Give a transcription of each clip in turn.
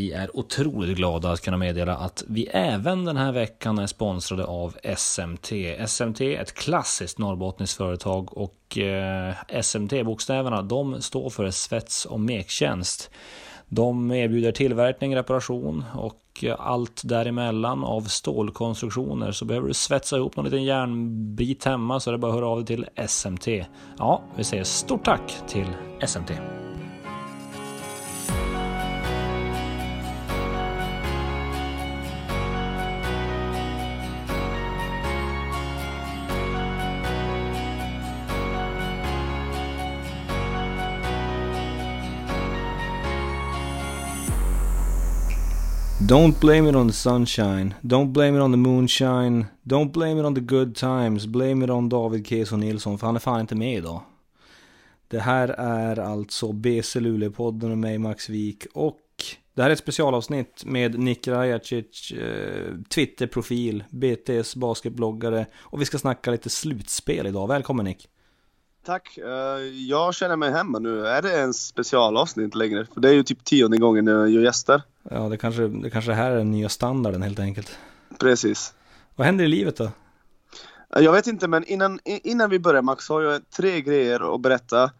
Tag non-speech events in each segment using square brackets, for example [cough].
vi är otroligt glada att kunna meddela att vi även den här veckan är sponsrade av SMT. SMT är ett klassiskt norrbottniskt företag och eh, SMT-bokstäverna de står för svets och mektjänst. De erbjuder tillverkning, reparation och eh, allt däremellan av stålkonstruktioner. Så behöver du svetsa ihop någon liten järnbit hemma så är det bara att höra av dig till SMT. Ja, vi säger stort tack till SMT. Don't blame it on the sunshine. Don't blame it on the moonshine. Don't blame it on the good times. Blame it on David Keso Nilsson, för han är fan inte med idag. Det här är alltså BC Luleå-podden och mig, Max Wik. Och det här är ett specialavsnitt med Nick Rajacic, eh, Twitter-profil, BTs basketbloggare. Och vi ska snacka lite slutspel idag. Välkommen Nick! Tack! Uh, jag känner mig hemma nu. Är det en specialavsnitt längre? För det är ju typ tionde gången jag gör gäster. Ja, det kanske, det kanske här är den nya standarden helt enkelt. Precis. Vad händer i livet då? Jag vet inte, men innan, innan vi börjar Max har jag tre grejer att berätta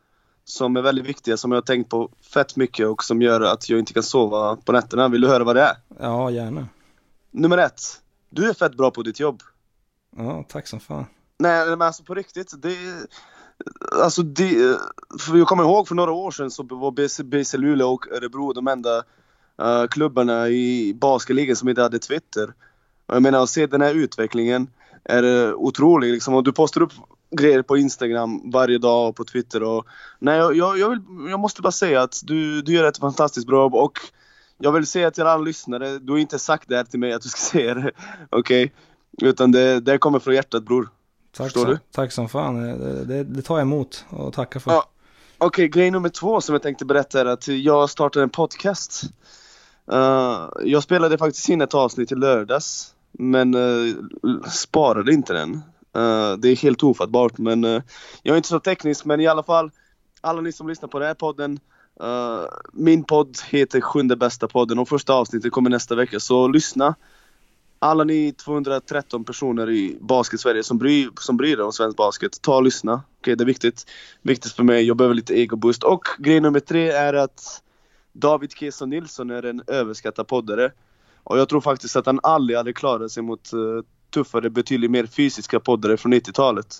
som är väldigt viktiga, som jag har tänkt på fett mycket och som gör att jag inte kan sova på nätterna. Vill du höra vad det är? Ja, gärna. Nummer ett. Du är fett bra på ditt jobb. Ja, tack som fan. Nej, men alltså på riktigt. Det, alltså de, för jag kommer ihåg för några år sedan så var BC, BC Luleå och Örebro de enda uh, klubbarna i basketligan som inte hade Twitter. Och jag menar att se den här utvecklingen är uh, otrolig liksom. Och du postar upp grejer på Instagram varje dag och på Twitter och nej jag, jag, jag, vill, jag måste bara säga att du, du gör ett fantastiskt bra jobb och jag vill säga till alla lyssnare, du har inte sagt det här till mig att du ska [laughs] säga det, okej? Okay? Utan det, det kommer från hjärtat bror. Tack, Förstår så, du? tack som fan, det, det, det, tar jag emot och tackar för. Ja. Okej, okay, grej nummer två som jag tänkte berätta är att jag startade en podcast. Uh, jag spelade faktiskt in ett avsnitt i lördags, men uh, sparade inte den. Uh, det är helt ofattbart, men jag är inte så teknisk, men i alla fall, alla ni som lyssnar på den här podden, min podd heter Sjunde bästa podden och första avsnittet kommer nästa vecka, så lyssna alla ni 213 personer i basket-Sverige som bryr, som bryr er om svensk basket, ta och lyssna. Okej, okay, det är viktigt. Viktigt för mig, jag behöver lite ego-boost. Och grej nummer tre är att David Keso Nilsson är en överskattad poddare. Och jag tror faktiskt att han aldrig hade klarat sig mot uh, tuffare, betydligt mer fysiska poddare från 90-talet.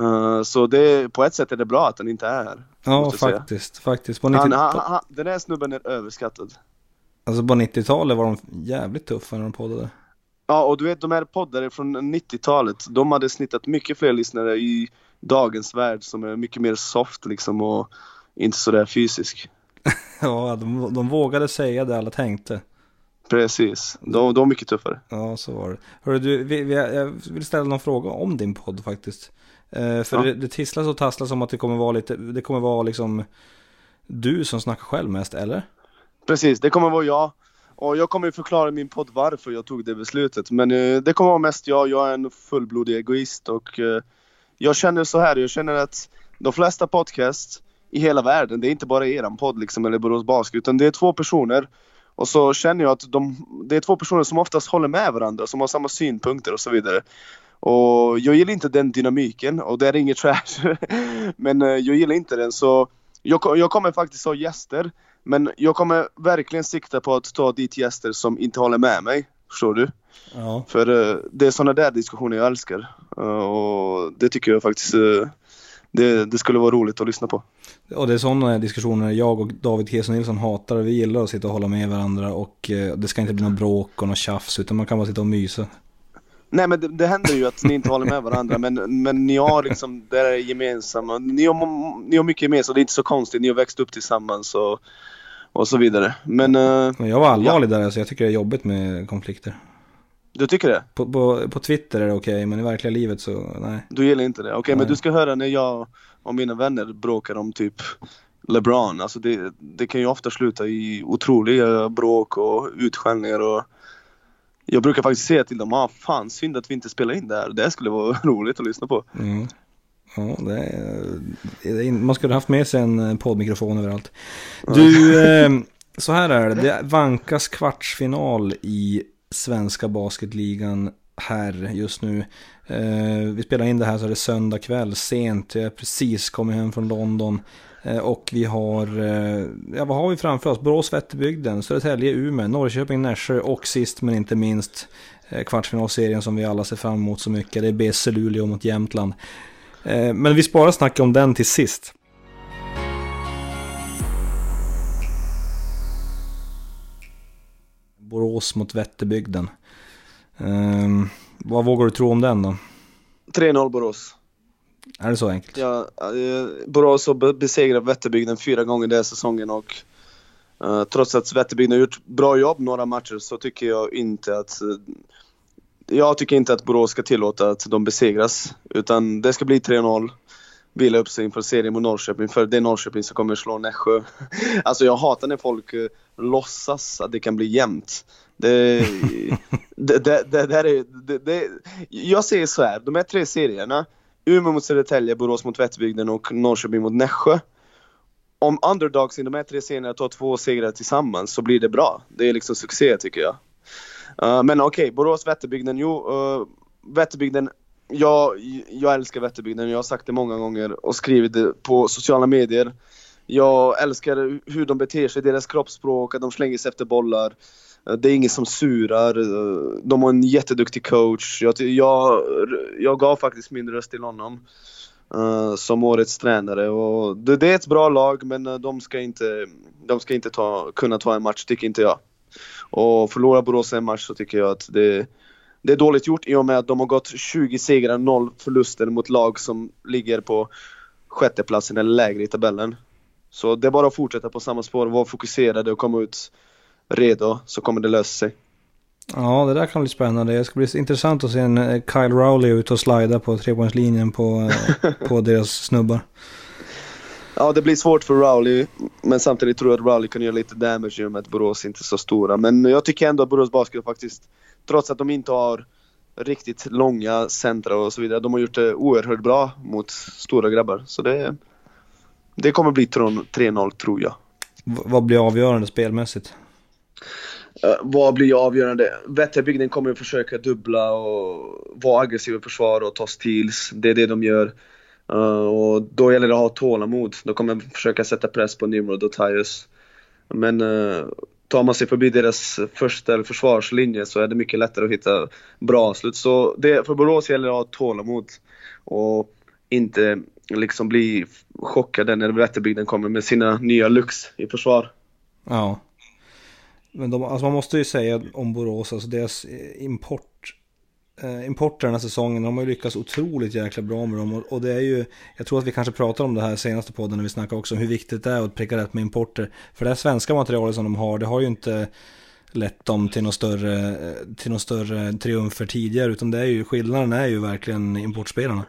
Uh, så det, på ett sätt är det bra att han inte är här. Ja, faktiskt. Säga. faktiskt. På 90 han, han, han, den här snubben är överskattad. Alltså på 90-talet var de jävligt tuffa när de poddade. Ja, och du vet de här poddare från 90-talet, de hade snittat mycket fler lyssnare i dagens värld som är mycket mer soft liksom och inte sådär fysisk. [laughs] ja, de, de vågade säga det alla tänkte. Precis, de, de var mycket tuffare. Ja, så var det. Hörru du, vi, vi, jag vill ställa någon fråga om din podd faktiskt. Eh, för ja. det, det tisslas och tasslas om att det kommer vara lite, det kommer vara liksom du som snackar själv mest, eller? Precis, det kommer vara jag. Och jag kommer förklara i min podd varför jag tog det beslutet. Men eh, det kommer vara mest jag. Jag är en fullblodig egoist och eh, jag känner så här. Jag känner att de flesta podcasts i hela världen, det är inte bara eran podd liksom, eller Borås Basket, utan det är två personer. Och så känner jag att de, det är två personer som oftast håller med varandra, som har samma synpunkter och så vidare. Och jag gillar inte den dynamiken och det är inget trash. [laughs] Men eh, jag gillar inte den så jag, jag kommer faktiskt ha gäster men jag kommer verkligen sikta på att ta dit gäster som inte håller med mig. Förstår du? Ja. För uh, det är sådana där diskussioner jag älskar. Uh, och det tycker jag faktiskt uh, det, det, skulle vara roligt att lyssna på. Och det är sådana diskussioner jag och David Keso Nilsson hatar. Vi gillar att sitta och hålla med varandra och det ska inte bli något bråk och något tjafs utan man kan bara sitta och mysa. Nej men det, det händer ju att ni inte håller med varandra men, men ni har liksom det är gemensamma. Ni har, ni har mycket gemensamt, det är inte så konstigt. Ni har växt upp tillsammans och och så vidare. Men, uh, men jag var allvarlig ja. där så jag tycker det är jobbigt med konflikter. Du tycker det? På, på, på Twitter är det okej, okay, men i verkliga livet så nej. Du gillar inte det? Okej, okay, men du ska höra när jag och mina vänner bråkar om typ LeBron. Alltså det, det kan ju ofta sluta i otroliga bråk och utskällningar och jag brukar faktiskt säga till dem, ah fan synd att vi inte spelar in det här. Det skulle vara [laughs] roligt att lyssna på. Mm. Ja, det är, man skulle haft med sig en poddmikrofon överallt. Du, eh, så här är det. Det vankas kvartsfinal i svenska basketligan här just nu. Eh, vi spelar in det här så är det söndag kväll sent. Jag har precis kommit hem från London. Eh, och vi har, eh, ja vad har vi framför oss? Borås, Vätterbygden, Södertälje, Umeå, Norrköping, Nässjö och sist men inte minst eh, kvartsfinalserien som vi alla ser fram emot så mycket. Det är BC Luleå mot Jämtland. Eh, men vi sparar snacket om den till sist. Borås mot Vätterbygden. Um, vad vågar du tro om den då? 3-0 Borås. Är det så enkelt? Ja, eh, Borås har besegrat Vätterbygden fyra gånger den säsongen och uh, trots att Vätterbygden har gjort bra jobb några matcher så tycker jag inte att uh, jag tycker inte att Borås ska tillåta att de besegras utan det ska bli 3-0 vila upp sig inför serien mot Norrköping för det är Norrköping som kommer slå Nässjö. [laughs] Alltså jag hatar när folk uh, låtsas att det kan bli jämnt. Det, [laughs] det, det, det, det, är, det, det, jag säger så här, de här tre serierna, Umeå mot Södertälje, Borås mot Vätterbygden och Norrköping mot Nässjö. Om underdogs i de här tre serierna tar två segrar tillsammans så blir det bra. Det är liksom succé tycker jag. Uh, men okej, okay, Borås, Vätterbygden, jo, uh, Vätterbygden jag, jag älskar Vätterbygden, jag har sagt det många gånger och skrivit det på sociala medier. Jag älskar hur de beter sig, deras kroppsspråk, att de slänger sig efter bollar. Eh, det är ingen som surar. De har en jätteduktig coach. Jag, jag, jag gav faktiskt min röst till honom uh, som årets tränare. Och det, det, är ett bra lag men de ska inte, de ska inte ta, kunna ta en match, tycker inte jag. Och förlorar Borås en match så tycker jag att det, det är dåligt gjort i och med att de har gått 20 segrar, 0 förluster mot lag som ligger på sjätteplatsen eller lägre i tabellen. Så det är bara att fortsätta på samma spår, vara fokuserade och komma ut redo så kommer det lösa sig. Ja, det där kan bli spännande. Det ska bli intressant att se en eh, Kyle Rowley ut och slida på trepoängslinjen på, eh, [laughs] på deras snubbar. Ja, det blir svårt för Rowley, men samtidigt tror jag att Rowley kan göra lite damage i och med att Borås inte är så stora. Men jag tycker ändå att Borås Basket faktiskt, trots att de inte har riktigt långa centra och så vidare, de har gjort det oerhört bra mot stora grabbar. Så det, det kommer bli 3-0 tror jag. V vad blir avgörande spelmässigt? Uh, vad blir avgörande? Vätterbygden kommer att försöka dubbla och vara aggressiva i försvar och ta steals. Det är det de gör. Uh, och då gäller det att ha tålamod. De kommer försöka sätta press på Nimrod och Tyus. Men uh, tar man sig förbi deras första försvarslinje så är det mycket lättare att hitta bra avslut. Så det, för Borås gäller det att ha tålamod och inte liksom bli chockade när Vätterbygden kommer med sina nya Lux i försvar. Ja. Men de, alltså man måste ju säga om Borås, alltså deras import, eh, importer den här säsongen, de har ju lyckats otroligt jäkla bra med dem. Och, och, det är ju, jag tror att vi kanske pratar om det här senaste podden när vi snackar också om hur viktigt det är att pricka rätt med importer. För det här svenska materialet som de har, det har ju inte lett dem till någon större, till någon större triumfer tidigare, utan det är ju, skillnaden är ju verkligen importspelarna.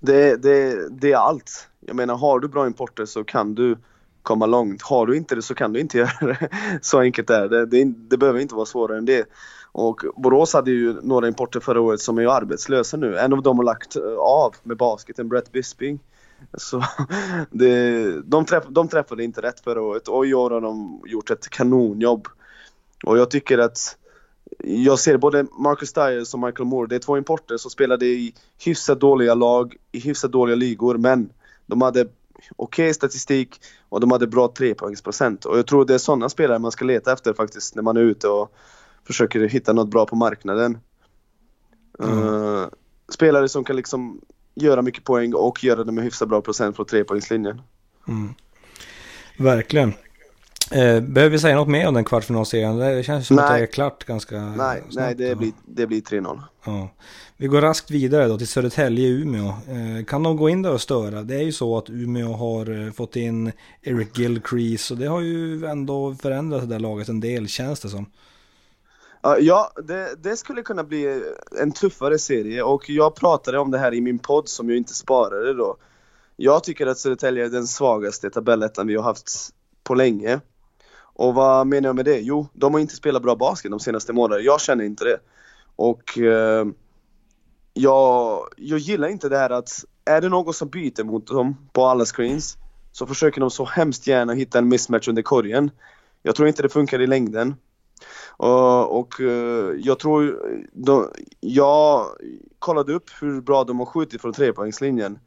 Det, det, det är allt. Jag menar, har du bra importer så kan du komma långt. Har du inte det så kan du inte [laughs] göra det. Så enkelt är det. Det, det behöver inte vara svårare än det. Och Borås hade ju några importer förra året som är arbetslösa nu. En av dem har lagt eh, av med basketen, Brett Bisping. Så [laughs] det, de, träff, de träffade inte rätt förra året och i år har de gjort ett kanonjobb. Och jag tycker att jag ser både Marcus Dyers och Michael Moore, det är två importer som spelade i hyfsat dåliga lag, i hyfsat dåliga ligor, men de hade okej okay statistik och de hade bra trepoängsprocent. Och jag tror det är sådana spelare man ska leta efter faktiskt när man är ute och försöker hitta något bra på marknaden. Mm. Uh, spelare som kan liksom göra mycket poäng och göra det med hyfsat bra procent från trepoängslinjen. Mm. Verkligen. Eh, behöver vi säga något mer om den kvartsfinalserien? Det känns som nej. att det är klart ganska Nej, snabbt, nej det, blir, det blir 3-0. Ja. Vi går raskt vidare då till Södertälje-Umeå. Eh, kan de gå in där och störa? Det är ju så att Umeå har fått in Eric Gilcrease och det har ju ändå förändrat det där laget en del känns det som. Ja, det, det, skulle kunna bli en tuffare serie och jag pratade om det här i min podd som jag inte sparade då. Jag tycker att Södertälje är den svagaste tabellettan vi har haft på länge. Och vad menar jag med det? Jo, de har inte spelat bra basket de senaste månaderna. Jag känner inte det. Och eh, jag, jag gillar inte det här att är det någon som byter mot dem på alla screens så försöker de så hemskt gärna hitta en mismatch under korgen. Jag tror inte det funkar i längden. Och, och eh, jag tror, de, jag kollade upp hur bra de har skjutit från trepoängslinjen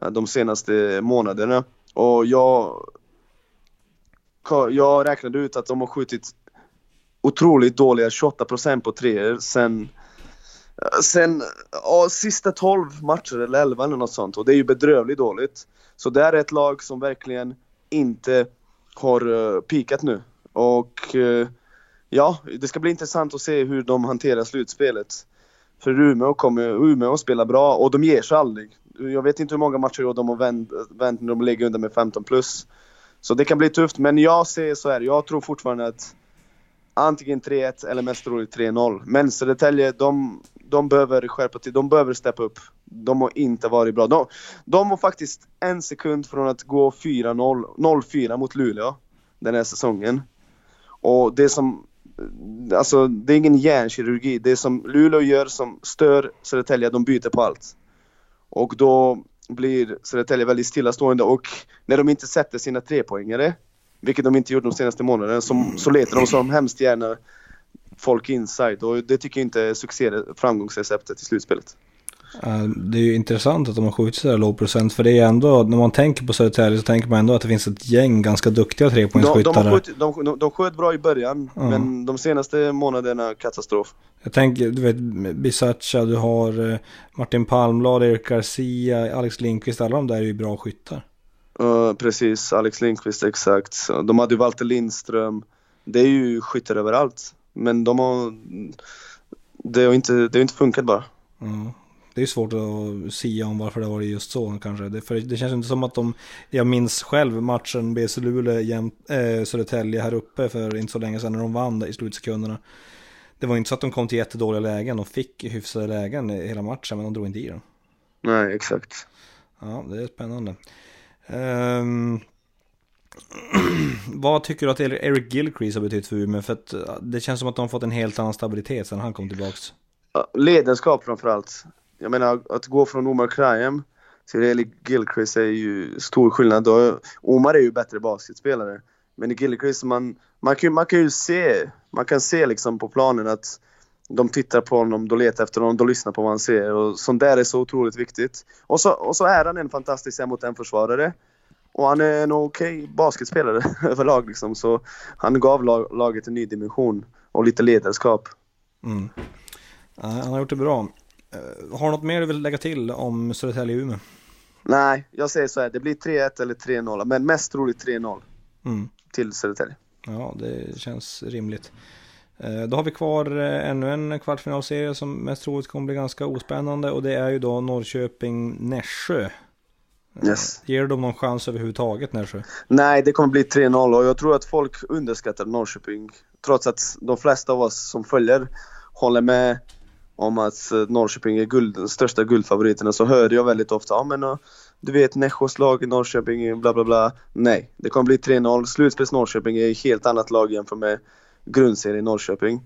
eh, de senaste månaderna och jag, jag räknade ut att de har skjutit otroligt dåliga 28% på treor sen eh, Sen, ja, sista 12 matcher eller 11 eller något sånt och det är ju bedrövligt dåligt. Så det är ett lag som verkligen inte har uh, pikat nu. Och uh, ja, det ska bli intressant att se hur de hanterar slutspelet. För Umeå kommer Umeå spelar bra och de ger sig aldrig. Jag vet inte hur många matcher de har vänt, vänt när de ligger under med 15 plus. Så det kan bli tufft, men jag ser så här. Jag tror fortfarande att antingen 3-1 eller mest troligt 3-0. Men Södertälje, de, de behöver skärpa till, de behöver steppa upp. De har inte varit bra. De, de var faktiskt en sekund från att gå 4-0, 0-4 mot Luleå den här säsongen. Och det som, alltså det är ingen hjärnkirurgi. Det som Luleå gör som stör Södertälje, de byter på allt. Och då blir Södertälje väldigt stillastående och när de inte sätter sina trepoängare, vilket de inte gjort de senaste månaderna, så, så letar de som hemskt gärna folk inside och det tycker jag inte är succé, framgångsreceptet i slutspelet. Det är ju intressant att de har skjutit sådär låg procent för det är ändå, när man tänker på Södertälje så tänker man ändå att det finns ett gäng ganska duktiga trepoängsskyttar. De, de, de, de, de sköt bra i början, ja. men de senaste månaderna katastrof. Jag tänker, du vet, Bisacha, du har eh, Martin Palmblad, Erik Garcia, Alex Lindqvist, alla de där är ju bra skyttar. Uh, precis, Alex Lindqvist exakt. De hade ju Walter Lindström. Det är ju skyttar överallt. Men de har... Det har inte, det har inte funkat bara. Mm. Det är svårt att sia om varför det var just så kanske. Det, för det känns inte som att de, jag minns själv matchen BC Luleå jämt, äh, Södertälje här uppe för inte så länge sedan när de vann i slutsekunderna. Det var inte så att de kom till jättedåliga lägen och fick hyfsade lägen hela matchen men de drog inte i den. Nej, exakt. Ja, det är spännande. Um, [clears throat] vad tycker du att Eric Gilcrease har betytt för Umeå? För att uh, det känns som att de har fått en helt annan stabilitet sedan han kom tillbaks. Ledarskap framförallt. Jag menar att gå från Omar Krayem till Eli Gilchrist är ju stor skillnad. Omar är ju bättre basketspelare. Men i Gilchrist, man, man, kan, man kan ju se, man kan se liksom på planen att de tittar på honom, de letar efter honom, de lyssnar på vad han säger. och sånt där är så otroligt viktigt. Och så, och så är han en fantastisk mot en försvarare. Och han är en okej okay basketspelare [laughs] överlag liksom, så han gav lag, laget en ny dimension och lite ledarskap. Mm. han har gjort det bra. Uh, har du något mer du vill lägga till om Södertälje-Umeå? Nej, jag säger så här, det blir 3-1 eller 3-0, men mest troligt 3-0 mm. till Södertälje. Ja, det känns rimligt. Uh, då har vi kvar uh, ännu en kvartsfinalserie som mest troligt kommer bli ganska ospännande och det är ju då Norrköping-Nässjö. Yes. Ger de någon chans överhuvudtaget Nässjö? Nej, det kommer bli 3-0 och jag tror att folk underskattar Norrköping. Trots att de flesta av oss som följer håller med om att eh, Norrköping är guld, största guldfavoriterna så hörde jag väldigt ofta ja men eh, du vet Nässjös lag i Norrköping, bla bla bla. Nej, det kommer bli 3-0. Slutspels Norrköping är ett helt annat lag jämfört med grundserien Norrköping.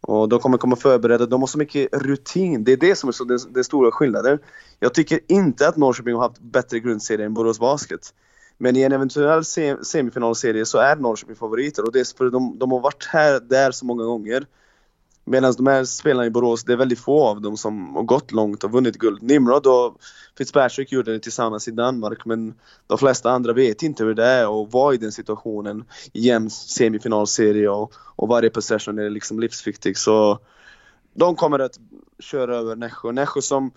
Och de kommer komma förberedda, de har så mycket rutin. Det är det som är så det, det stora skillnaden. Jag tycker inte att Norrköping har haft bättre grundserie än Borås Basket. Men i en eventuell semifinalserie så är Norrköping favoriter och det är för de, de har varit här, där så många gånger. Medan de här spelarna i Borås, det är väldigt få av dem som har gått långt och vunnit guld. Nimrod och Fitzpatrick gjorde det tillsammans i Danmark men de flesta andra vet inte hur det är att vara i den situationen i jämn semifinalserie och, och varje possession är liksom livsviktig. Så de kommer att köra över Nässjö. Nässjö som,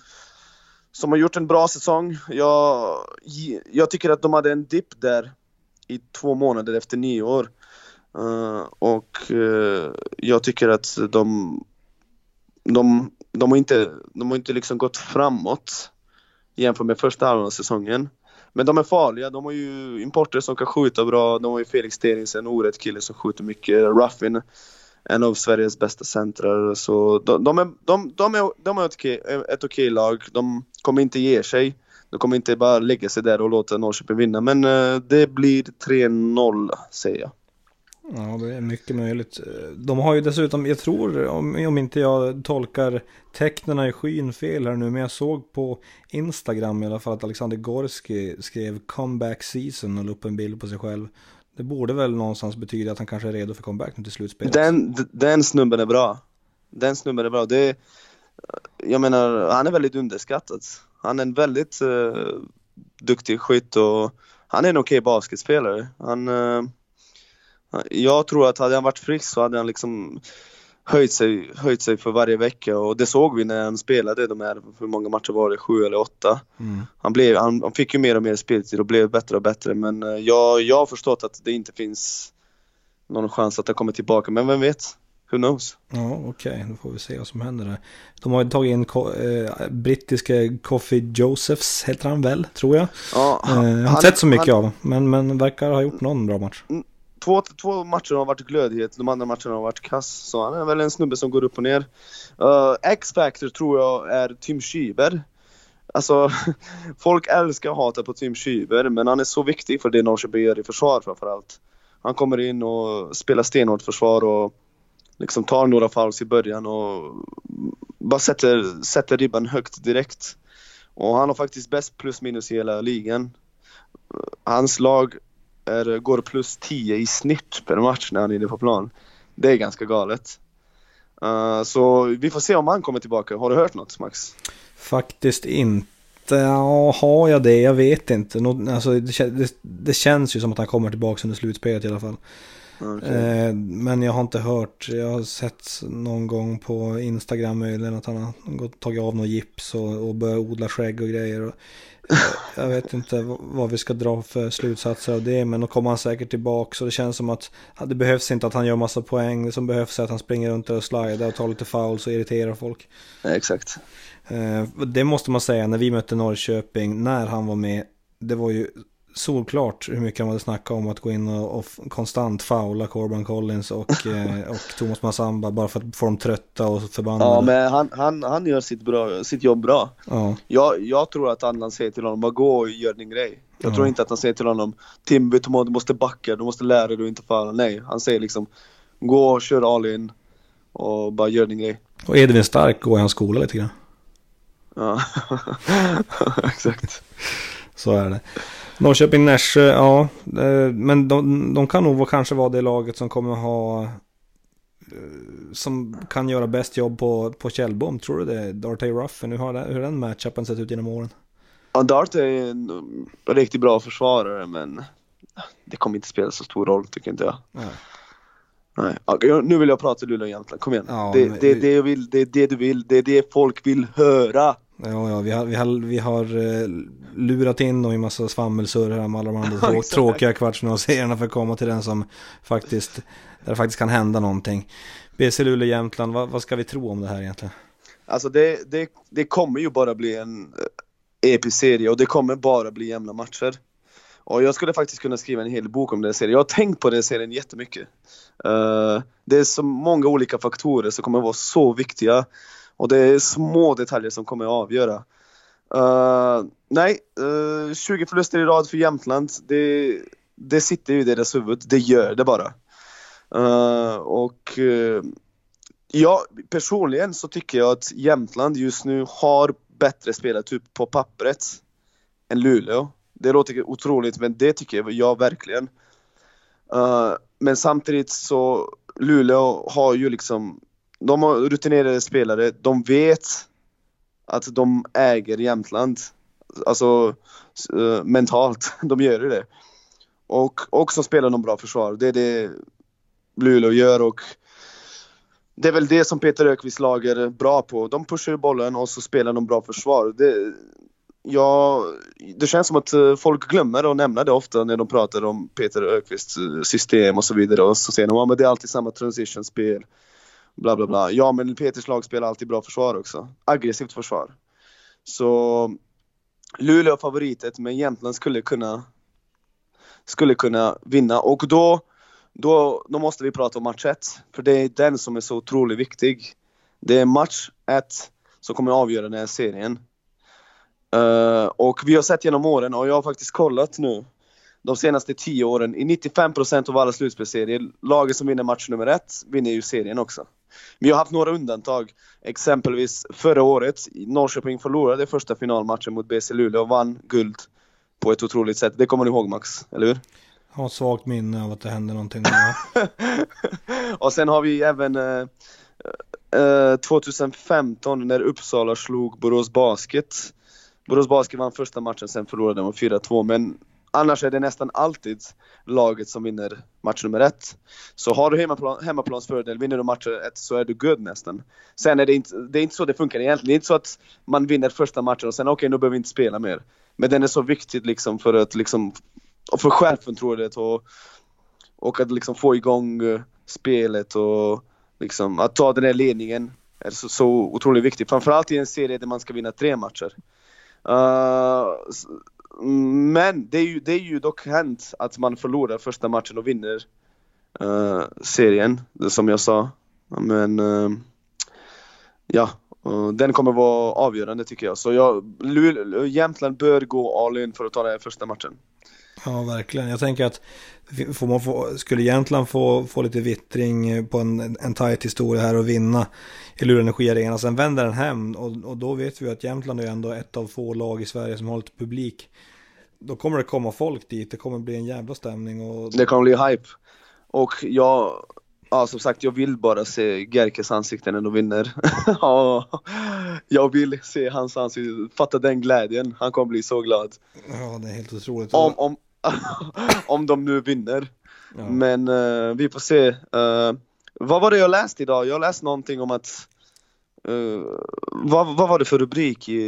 som har gjort en bra säsong. Jag, jag tycker att de hade en dipp där i två månader efter nyår. Uh, och uh, jag tycker att de, de, de har inte, de har inte liksom gått framåt jämfört med första halvan av säsongen. Men de är farliga, de har ju importer som kan skjuta bra, de har ju Felix Terings, en orätt kille som skjuter mycket, Ruffin, en av Sveriges bästa centrar. Så de, de är, de, de är, de är ett, okej, ett okej lag, de kommer inte ge sig. De kommer inte bara lägga sig där och låta Norrköping vinna, men uh, det blir 3-0 säger jag. Ja, det är mycket möjligt. De har ju dessutom, jag tror, om, om inte jag tolkar tecknena i skyn fel här nu, men jag såg på Instagram i alla fall att Alexander Gorski skrev comeback season och la upp en bild på sig själv. Det borde väl någonstans betyda att han kanske är redo för comeback nu till slutspelet. Den, den snubben är bra. Den snubben är bra. Det, jag menar, han är väldigt underskattad. Han är en väldigt uh, duktig skytt och han är en okej okay basketspelare. Han, uh, jag tror att hade han varit frisk så hade han liksom höjt sig, höjt sig för varje vecka och det såg vi när han spelade de här, hur många matcher var det, sju eller åtta? Mm. Han, blev, han, han, fick ju mer och mer speltid och blev bättre och bättre men eh, jag, jag har förstått att det inte finns någon chans att han kommer tillbaka, men vem vet? Who knows? Ja, okej, okay. då får vi se vad som händer där. De har ju tagit in eh, brittiska Coffee Josephs, heter han väl, tror jag. Ja, han, eh, jag har inte sett så mycket han, av men, men verkar ha gjort någon bra match. Två, två matcher har varit glödhet, de andra matcherna har varit kass. Så han är väl en snubbe som går upp och ner. Uh, X-Factor tror jag är Tim Schieber. Alltså, [laughs] folk älskar och hatar på Tim Schieber, men han är så viktig för det Norrköping gör i försvar framförallt. Han kommer in och spelar stenhårt försvar och liksom tar några fouls i början och bara sätter, sätter ribban högt direkt. Och han har faktiskt bäst plus minus i hela ligan. Hans lag är, går plus 10 i snitt per match när han är inne på plan. Det är ganska galet. Uh, så vi får se om han kommer tillbaka. Har du hört något Max? Faktiskt inte. Ja, har jag det? Jag vet inte. Nå, alltså, det, det, det, känns ju som att han kommer tillbaka under slutspelet i alla fall. Okay. Eh, men jag har inte hört, jag har sett någon gång på Instagram möjligen att han har gått, tagit av något gips och, och börjat odla skägg och grejer. Och, [laughs] jag vet inte vad vi ska dra för slutsatser av det, men då kommer han säkert tillbaka. Så det känns som att det behövs inte att han gör massa poäng. Det som behövs är att han springer runt och slidar och tar lite fouls och irriterar folk. Ja, exakt. Eh, det måste man säga, när vi mötte Norrköping, när han var med, det var ju solklart hur mycket han hade snackat om att gå in och, och konstant faula Corban Collins och, [laughs] eh, och Thomas Massamba bara för att få dem trötta och förbannade. Ja, men han, han, han gör sitt, bra, sitt jobb bra. Ja. Jag, jag tror att Annan säger till honom, bara gå och gör din grej. Jag ja. tror inte att han säger till honom, Timby, du måste backa, du måste lära dig att inte falla. Nej, han säger liksom, gå och kör all in och bara gör din grej. Och Edvin Stark går i hans skola lite grann. Ja, [laughs] exakt. Så är det. Norrköping-Nässjö, ja. Eh, men de, de, kan nog kanske vara det laget som kommer ha eh, som kan göra bäst jobb på, på Källbom, tror du det? Darte Ruffen, hur har, hur har den matchupen sett ut genom åren? Ja, Dart är en riktigt bra försvarare men det kommer inte spela så stor roll tycker inte jag. Nej. Nej. Nu vill jag prata Luleå Jämtland, kom igen. Ja, det, det, det, vill, det är det du vill, det är det folk vill höra. Ja, ja vi har, vi har, vi har eh, lurat in och i massa svammelsurr här med alla de andra [laughs] trå tråkiga kvartsfinalserierna för att komma till den som faktiskt, där det faktiskt kan hända någonting. BC Luleå Jämtland, vad, vad ska vi tro om det här egentligen? Alltså det, det, det kommer ju bara bli en eh, episk serie och det kommer bara bli jämna matcher. Och jag skulle faktiskt kunna skriva en hel bok om den serien. Jag har tänkt på den serien jättemycket. Uh, det är så många olika faktorer som kommer vara så viktiga. Och det är små detaljer som kommer att avgöra. Uh, nej, eh, uh, 20 förluster i rad för Jämtland. Det, det sitter ju i deras huvud. Det gör det bara. Uh, och ja, personligen så tycker jag att Jämtland just nu har bättre spelartyp på pappret än Luleå. Det låter otroligt men det tycker jag verkligen. men samtidigt så Luleå har ju liksom de har rutinerade spelare, de vet att de äger Jämtland. Alltså uh, mentalt, [laughs] de gör ju det. Och också spelar de bra försvar, det är det Luleå gör och det är väl det som Peter Ökvist lag är bra på. De pushar bollen och så spelar de bra försvar. Det, ja, det känns som att eh, folk glömmer att nämna det ofta när de pratar om Peter Ökvists eh, system och så vidare. Och så säger de att ja, det är alltid samma transitionspel” bla bla bla. Ja, men Peters lag spelar alltid bra försvar också. Aggressivt försvar. Så Luleå favoritet, men Jämtland skulle kunna skulle kunna vinna och då, då, då måste vi prata om match 1. För det är den som är så otroligt viktig. Det är match 1 som kommer avgöra den här serien. Uh, och vi har sett genom åren, och jag har faktiskt kollat nu de senaste 10 åren, i 95% av alla slutspelsserier, laget som vinner match nummer 1 vinner ju serien också. Vi har haft några undantag. Exempelvis förra året, Norrköping förlorade första finalmatchen mot BC Luleå och vann guld på ett otroligt sätt. Det kommer du ihåg Max, eller hur? har ett svagt minne av att det hände någonting. [laughs] och sen har vi även eh, eh, 2015 när Uppsala slog Borås Basket. Borås Basket vann första matchen, sen förlorade de 4-2 men annars är det nästan alltid laget som vinner match nummer ett. Så har du hemmaplan, hemmaplansfördel, vinner du match ett så är du good nästan. Sen är det inte, det är inte så det funkar egentligen. Det är inte så att man vinner första matchen och sen okej, okay, nu behöver vi inte spela mer. Men den är så viktig liksom för att liksom, och för självförtroendet och, och att liksom få igång eh, spelet och liksom att ta den här ledningen är så, så otroligt viktigt. Framförallt i en serie där man ska vinna tre matcher. Uh, men det är, ju, det är ju dock hänt att man förlorar första matchen och vinner uh, serien, som jag sa. Men uh, ja, uh, den kommer vara avgörande tycker jag. Så jag, Jämtland bör gå all in för att ta den här första matchen. Ja, verkligen. Jag tänker att får man få, skulle Jämtland få, få lite vittring på en, en tajt historia här och vinna i Luleå sen vänder den hem och, och då vet vi att Jämtland är ändå ett av få lag i Sverige som har lite publik. Då kommer det komma folk dit, det kommer bli en jävla stämning. Och... Det kommer bli hype. Och jag, ja som sagt jag vill bara se Gerkes ansikte när de vinner. [laughs] ja, jag vill se hans ansikte, fatta den glädjen, han kommer bli så glad. Ja det är helt otroligt. Om, om, [laughs] om de nu vinner. Ja. Men uh, vi får se. Uh, vad var det jag läste idag? Jag läste någonting om att uh, vad, vad var det för rubrik i,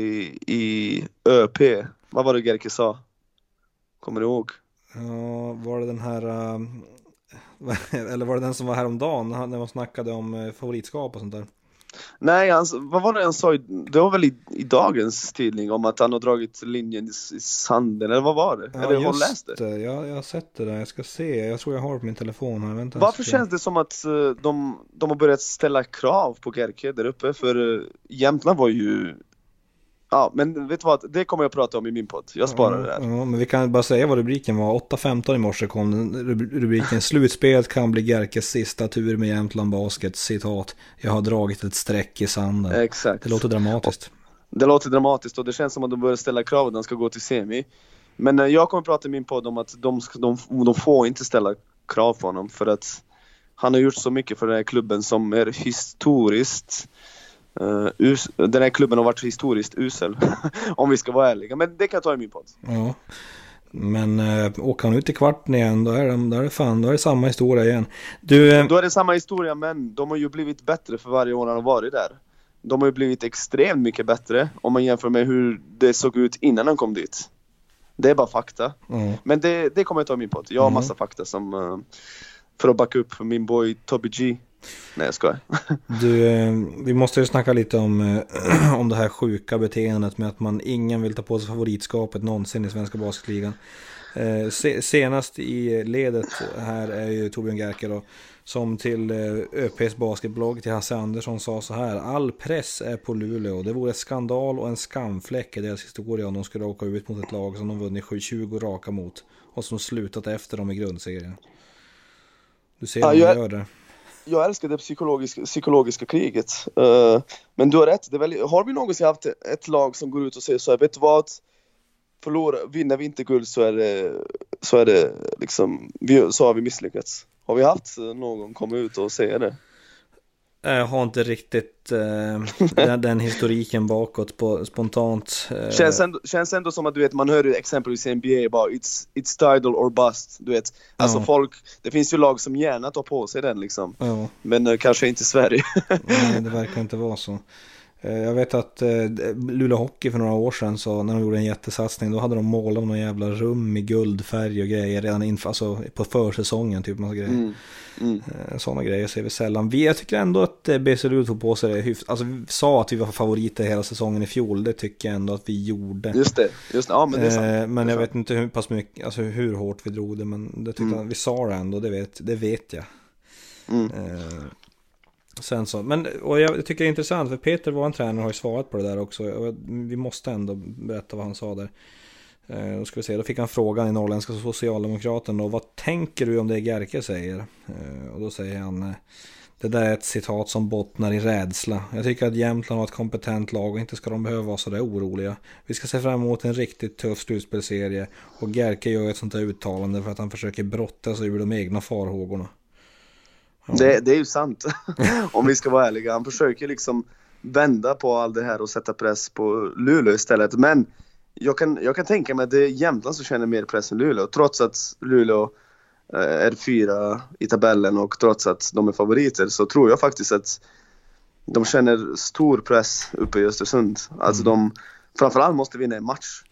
i ÖP? Vad var det Gerke sa? Kommer du ihåg? Ja, var det den här [laughs] eller var det den som var häromdagen när man snackade om favoritskap och sånt där? Nej, han, vad var det han sa? Det var väl i, i, dagens tidning om att han har dragit linjen i, i sanden, eller vad var det? Ja, eller har läst det? det. Ja, jag har sett det där, jag ska se. Jag tror jag har det på min telefon här. Vänta, Varför känns det som att uh, de, de har börjat ställa krav på Gerke där uppe? För uh, Jämtland var ju Ja, men vet du vad? Det kommer jag att prata om i min podd. Jag sparar det där. Ja, men vi kan bara säga vad rubriken var. 8.15 i morse kom rubriken Slutspelet kan bli Gerkes sista tur med Jämtland Basket. Citat. Jag har dragit ett streck i sanden. Exakt. Det låter dramatiskt. Det låter dramatiskt och det känns som att de börjar ställa krav att han ska gå till semi. Men eh, jag kommer att prata i min podd om att de, de, de får inte ställa krav på honom för att han har gjort så mycket för den här klubben som är historiskt Uh, us den här klubben har varit historiskt usel, [laughs] om vi ska vara ärliga. Men det kan jag ta i min podd. Ja. Men uh, åker han ut i kvarten igen, då är, det, då är det fan, då är det samma historia igen. Du, uh... Då är det samma historia, men de har ju blivit bättre för varje år han har varit där. De har ju blivit extremt mycket bättre om man jämför med hur det såg ut innan han kom dit. Det är bara fakta. Mm. Men det, det kommer jag ta i min podd. Jag har mm. massa fakta som, uh, för att backa upp min boy Toby G. Nej jag skojar. [laughs] Du, eh, vi måste ju snacka lite om, eh, [clears throat] om det här sjuka beteendet med att man ingen vill ta på sig favoritskapet någonsin i svenska basketligan. Eh, senast i ledet här är ju Torbjörn Gerke då, som till ÖPs basketblogg till Hasse Andersson sa så här. All press är på Luleå. Det vore skandal och en skamfläck i deras historia om de skulle åka ut mot ett lag som de vunnit 20 raka mot och som slutat efter dem i grundserien. Du ser ja, hur jag... gör det jag älskar det psykologiska, psykologiska kriget. Uh, men du har rätt, det väl, har vi någonsin haft ett lag som går ut och säger så här, vet du vad? Förlorar, vinner vi inte guld så är det, så är det liksom, vi, så har vi misslyckats. Har vi haft någon komma ut och säga det? Jag har inte riktigt eh, den, den, historiken bakåt på spontant. Eh. Känns, ändå, känns ändå som att du vet, man hör exempelvis i NBA bara it's, it's title or bust. Du vet, alltså ja. folk, det finns ju lag som gärna tar på sig den liksom. Ja. Men eh, kanske inte Sverige. Nej, [laughs] det verkar inte vara så. Eh, jag vet att eh, Luleå Hockey för några år sedan så när de gjorde en jättesatsning då hade de målat någon jävla rum i guldfärg och grejer redan inför, alltså på försäsongen typ massa grejer. Mm. Mm. Eh, Sådana grejer ser vi sällan. Vi, jag tycker ändå att BC tog på sig det hyfsat. Alltså vi sa att vi var favoriter hela säsongen i fjol. Det tycker jag ändå att vi gjorde. Just det, just det. Ja men det är sant. Men jag vet inte hur pass mycket, alltså hur hårt vi drog det. Men det tyckte mm. vi sa det ändå, det vet, det vet jag. Mm. Sen så, men och jag tycker det är intressant för Peter, vår tränare, har ju svarat på det där också. Vi måste ändå berätta vad han sa där. Eh, då ska vi se, då fick han frågan i Norrländska Socialdemokraten då, vad tänker du om det Gerke säger? Eh, och då säger han, eh, det där är ett citat som bottnar i rädsla. Jag tycker att Jämtland har ett kompetent lag och inte ska de behöva vara sådär oroliga. Vi ska se fram emot en riktigt tuff slutspelserie och Gerke gör ett sånt där uttalande för att han försöker brotta sig ur de egna farhågorna. Det, det är ju sant, [laughs] om vi ska vara ärliga. Han försöker liksom vända på allt det här och sätta press på Luleå istället. Men jag kan, jag kan tänka mig att det är Jämtland som känner mer press än Luleå. Trots att Luleå eh, är fyra i tabellen och trots att de är favoriter så tror jag faktiskt att de känner stor press uppe i Östersund. Alltså mm. de framförallt måste vinna en match.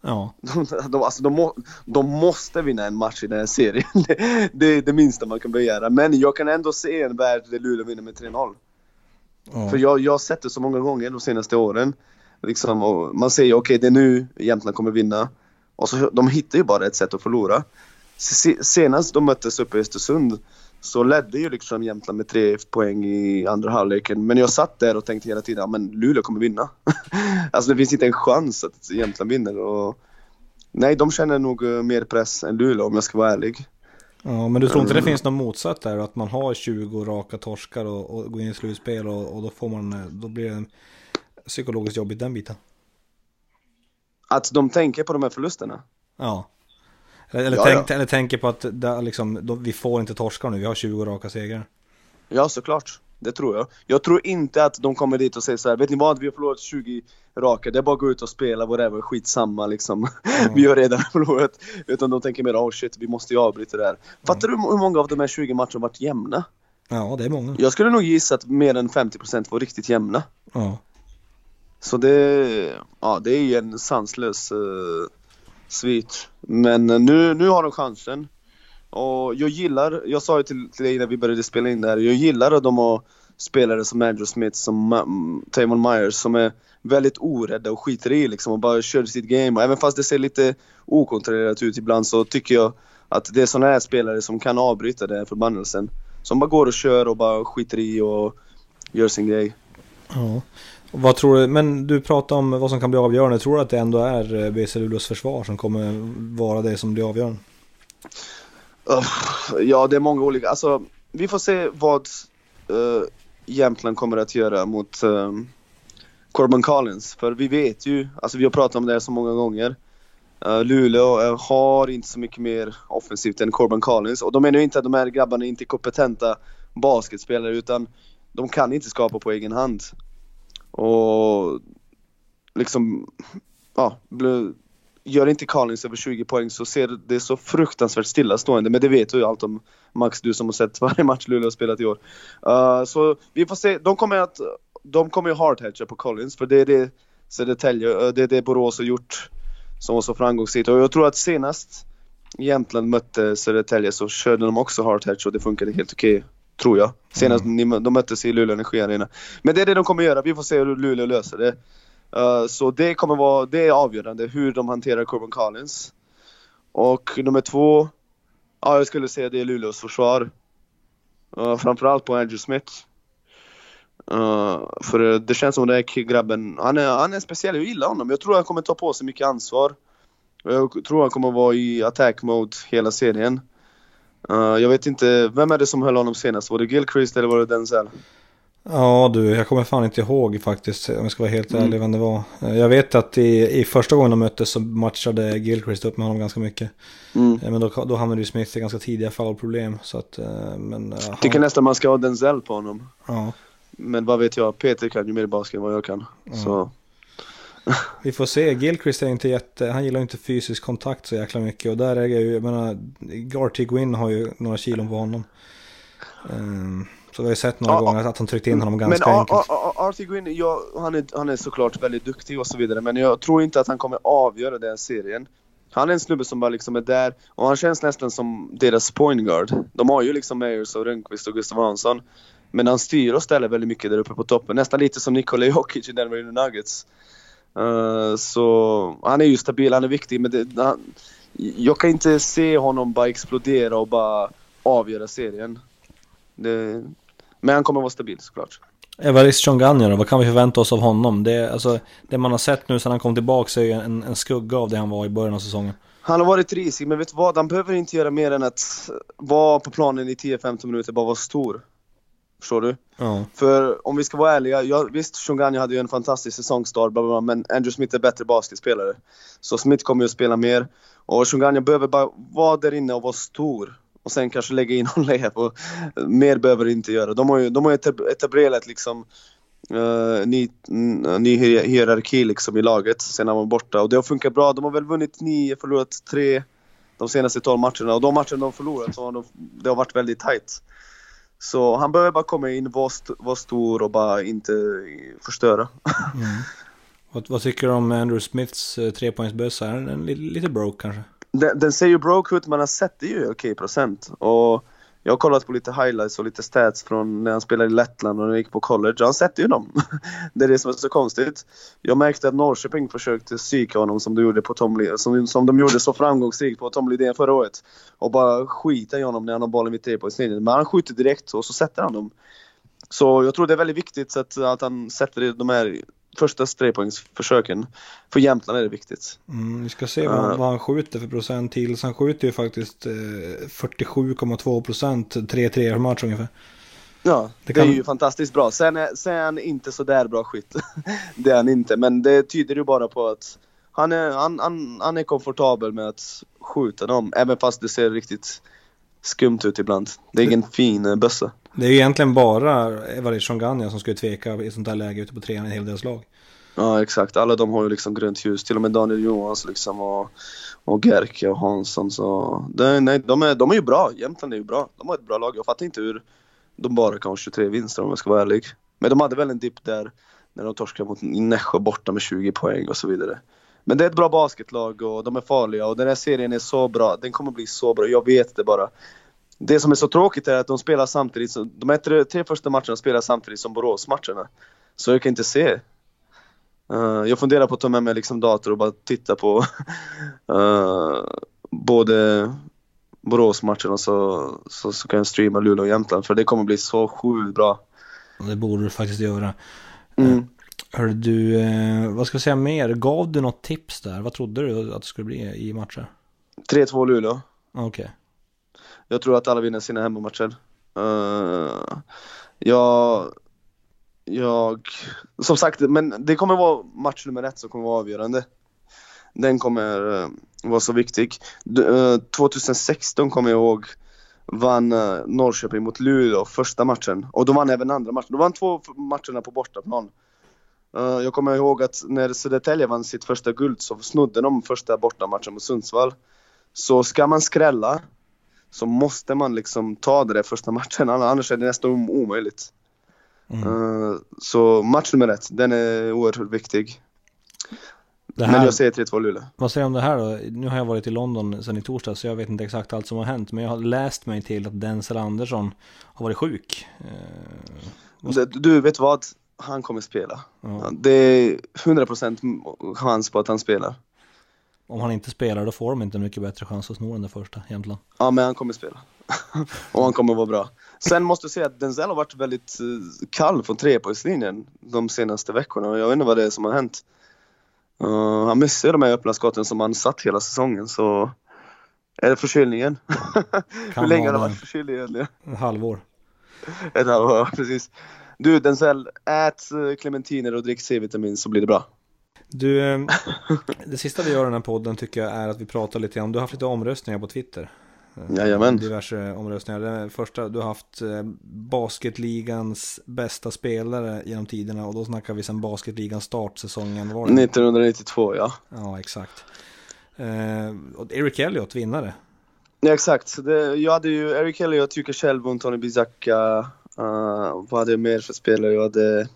Ja. De, [laughs] de, alltså de, må, de måste vinna en match i den här serien. [laughs] Det, det är det minsta man kan begära. Men jag kan ändå se en värld där Luleå vinner med 3-0. Ja. För jag, jag har sett det så många gånger de senaste åren. Liksom, man säger okej okay, det är nu Jämtland kommer vinna. Och så, de hittar ju bara ett sätt att förlora. Senast de möttes uppe i Östersund så ledde ju liksom Jämtland med tre poäng i andra halvleken. Men jag satt där och tänkte hela tiden, ja Luleå kommer vinna. [laughs] alltså det finns inte en chans att Jämtland vinner. Och... Nej, de känner nog eh, mer press än Luleå om jag ska vara ärlig. Ja, men du tror inte det mm. finns något motsatt där? Att man har 20 raka torskar och, och går in i slutspel och, och, då får man, eh, då blir det psykologiskt jobbigt den biten? Att de tänker på de här förlusterna? Ja. Eller, ja, tänk, ja. eller tänker på att det, liksom, då, vi får inte torska nu, vi har 20 raka segrar. Ja, såklart. Det tror jag. Jag tror inte att de kommer dit och säger så här, vet ni vad, vi har förlorat 20 raka, det är bara att gå ut och spela, whatever, skitsamma liksom. Mm. [laughs] vi har redan [laughs] förlorat. Utan de tänker mer, oh shit, vi måste ju avbryta det här. Mm. Fattar du hur många av de här 20 matcherna varit jämna? Ja, det är många. Jag skulle nog gissa att mer än 50% var riktigt jämna. Ja. Så det, ja, det är ju en sanslös uh, svit. Men eh, nu, nu har de chansen. Och jag gillar, jag sa ju till, till dig när vi började spela in det här, jag gillar att de har spelare som Andrew Smith, som mm, Tamon Myers som är väldigt orädda och skiter i liksom och bara kör sitt game. Och även fast det ser lite okontrollerat ut ibland så tycker jag att det är sådana här spelare som kan avbryta den förbannelsen. Som bara går och kör och bara skiter i och gör sin grej. Ja. Vad tror du, men du pratar om vad som kan bli avgörande. Tror du att det ändå är eh, BC Luleås försvar som kommer vara det som blir avgörande? ja, det är många olika. Alltså, vi får se vad uh, Jämtland kommer att göra mot uh, Corbin Collins. För vi vet ju, alltså vi har pratat om det här så många gånger. Uh, Luleå uh, har inte så mycket mer offensivt än Corbin Collins. Och de menar ju inte att de här grabbarna inte är kompetenta basketspelare utan de kan inte skapa på egen hand. Och liksom, ja, gör inte Collins över 20 poäng så ser det så fruktansvärt stillastående. Men det vet du ju allt om Max, du som har sett [laughs] varje match Luleå har spelat i år. Uh, så vi får se, de kommer att, de kommer ju hardhatcha på Collins för det är det Södertälje, eh, det är det Borås har gjort som var så framgångsrikt. Och jag tror att senast Jämtland mötte Södertälje så körde de också hardhatch och det funkade helt okej. Okay. Tror jag. Senast mm. de möttes i Luleå Energi Arena. Men det är det de kommer göra. Vi får se hur Luleå löser det. Uh, så det kommer vara, det är avgörande hur de hanterar Corbin Collins. Och nummer två, ja jag skulle säga det är Luleås försvar. Uh, framförallt på Andrew Smith. Uh, för det känns som den där grabben, han är, han är speciell, jag gillar honom. Jag tror han kommer ta på sig mycket ansvar. Jag tror han kommer vara i attack mode hela serien. Uh, jag vet inte, vem är det som höll honom senast? Var det Gilchrist eller var det Denzel? Ja du, jag kommer fan inte ihåg faktiskt om jag ska vara helt mm. ärlig vem det var. Eh, jag vet att i, i första gången de möttes så matchade Gilchrist upp med honom ganska mycket. Mm. Eh, men då, då hamnade ju Smith i ganska tidiga foulproblem. Så att, men, jag tycker nästan man ska ha Denzel på honom. Ja. Men vad vet jag, Peter kan ju mer basket än vad jag kan. Ja. Så. Vi får se, Gilchrist är inte jätte, han gillar inte fysisk kontakt så jäkla mycket och där är jag ju, jag menar, Garty Gwyn har ju några kilon på honom. Um, så vi har ju sett några ja, gånger att han tryckt in honom ganska men, enkelt. Artie Gwyn, ja, han, är, han är såklart väldigt duktig och så vidare men jag tror inte att han kommer avgöra den serien. Han är en snubbe som bara liksom är där och han känns nästan som deras point guard. De har ju liksom Meyers och Rönnqvist och Gustav Hansson. Men han styr och ställer väldigt mycket där uppe på toppen. Nästan lite som Nikola Jokic i Denver Nuggets. Uh, så han är ju stabil, han är viktig men det, han, jag kan inte se honom bara explodera och bara avgöra serien. Det, men han kommer vara stabil såklart. Evarist Chonganya då, vad kan vi förvänta oss av honom? Det, alltså, det man har sett nu sedan han kom tillbaka är ju en, en skugga av det han var i början av säsongen. Han har varit risig, men vet du vad? Han behöver inte göra mer än att vara på planen i 10-15 minuter, bara vara stor. Förstår du? Ja. För om vi ska vara ärliga, ja, visst Shunganya hade ju en fantastisk säsongstart, bla, bla, bla, men Andrew Smith är bättre basketspelare. Så Smith kommer ju att spela mer. Och Shunganya behöver bara vara där inne och vara stor. Och sen kanske lägga in [laughs] någon layup och mer behöver de inte göra. De har ju, de har ju etab- etablerat liksom uh, ny, ny hier- hierarki liksom i laget sen han var borta. Och det har funkat bra. De har väl vunnit nio, förlorat tre de senaste 12 matcherna. Och de matcherna de förlorat så har de, det har varit väldigt tight. Så han behöver bara komma in, vara, st- vara stor och bara inte förstöra. Mm. Vad, vad tycker du om Andrew Smiths eh, trepoängsbössa? Är den li- lite broke kanske? Den, den ser ju broke ut men han sätter ju okej procent. Och jag har kollat på lite highlights och lite stats från när han spelade i Lettland och när han gick på college. Han sätter ju dem. [laughs] det är det som är så konstigt. Jag märkte att Norrköping försökte psyka honom som de gjorde, på Tom, som, som de gjorde så framgångsrikt på Tom Lidén förra året. Och bara skita i honom när han har bollen vid trepoängslinjen. Men han skjuter direkt och så sätter han dem. Så jag tror det är väldigt viktigt att, att han sätter de här första trepoängsförsöken. För Jämtland är det viktigt. Mm, vi ska se vad, Ja. vad han skjuter för procent till. Så han skjuter ju faktiskt eh, 47,2 procent, 3-3 per match ungefär. Ja, Det det, kan- är ju fantastiskt bra. Sen är, sen är han inte så där bra skytt. [laughs] det är han inte, men det tyder ju bara på att han är, han, han, han är komfortabel med att skjuta dem, även fast det ser riktigt skumt ut ibland. Det är ingen fin bössa. Det är ju egentligen bara Evarit Shonganya som skulle tveka i sånt där läge ute på trean i en hel del slag. Ja, exakt. Alla de har ju liksom grönt ljus. Till och med Daniel Johans liksom och, och Gerke och Hansson. Så det, nej, de, är, de är ju bra. Jämtland är ju bra. De har ett bra lag. Jag fattar inte hur de bara kan ha 23 vinster om jag ska vara ärlig. Men de hade väl en dipp där när de torskade mot Nässjö borta med 20 poäng och så vidare. Men det är ett bra basketlag och de är farliga och den här serien är så bra. Den kommer bli så bra. Jag vet det bara. Det som är så tråkigt är att de spelar samtidigt. Som, de här tre, tre första matcherna spelar samtidigt som Borås-matcherna. Så jag kan inte se. Eh, jag funderar på att ta med mig liksom dator och bara titta på [laughs] eh, både Borås-matchen och så, så, så kan jag streama Luleå och Jämtland för det kommer bli så sjukt bra. Det borde du faktiskt göra. Mm. Hör du, eh, vad ska jag säga mer? Gav du något tips där? Vad trodde du att det skulle bli i matcher? 3-2 Luleå. Okej. Jag tror att alla vinner sina hemmamatcher. Uh, jag, jag, som sagt, men det kommer vara match nummer ett som kommer vara avgörande. Den kommer uh, vara så viktig. D- 2016 eh, kommer jag ihåg vann Norrköping mot Luleå första matchen och de vann även andra matchen. De vann två matcherna på bortaplan. Jag kommer ihåg att när Södertälje vann sitt första guld så snodde de första bortamatchen mot Sundsvall. Så ska man skrälla så måste man liksom ta det där första matchen, annars är det nästan om- omöjligt. Mm. Eh, så match nummer ett, den är oerhört viktig. Det Men här, jag säger 3-2 Luleå. Vad säger du om det här då? Nu har jag varit i London sedan i torsdags så jag vet inte exakt allt som har hänt. Men jag har läst mig till att Denzel Andersson har varit sjuk. Eh, Du, du vet vad? Han kommer spela. ja. Det är 100% chans på att han spelar. Om han inte spelar då får de inte en mycket bättre chans att sno den där första Jämtland. Ja, men han kommer spela. [laughs] och han kommer vara bra. Sen måste jag säga att Denzel har varit väldigt eh, kall från trepoängslinjen de senaste veckorna. och Jag vet inte vad det är som har hänt. Uh, han missar de här öppna skotten som han satt hela säsongen, så... Är det förkylningen? [laughs] Hur länge har han varit förkyld egentligen? Ett halvår. Ett halvår, precis. Du Denzel, ät eh, clementiner och drick C-vitamin så blir det bra. Du, eh, det sista vi gör i den här podden tycker jag är att vi pratar lite grann. Du har haft lite omröstningar på Twitter. Eh, Jajamän. Diverse omröstningar. Den första, du har haft eh, basketligans bästa spelare genom tiderna och då snackar vi sen basketligans startsäsongen. Var det? 1992, ja. Ja, exakt. Eh, och Eric Elliott, vinnare. Ja, exakt. Det, jag hade ju Eric Elliott, Jukka Kjellbom, Tony Bizaka. Uh, vad hade jag mer för spelare? Jag hade...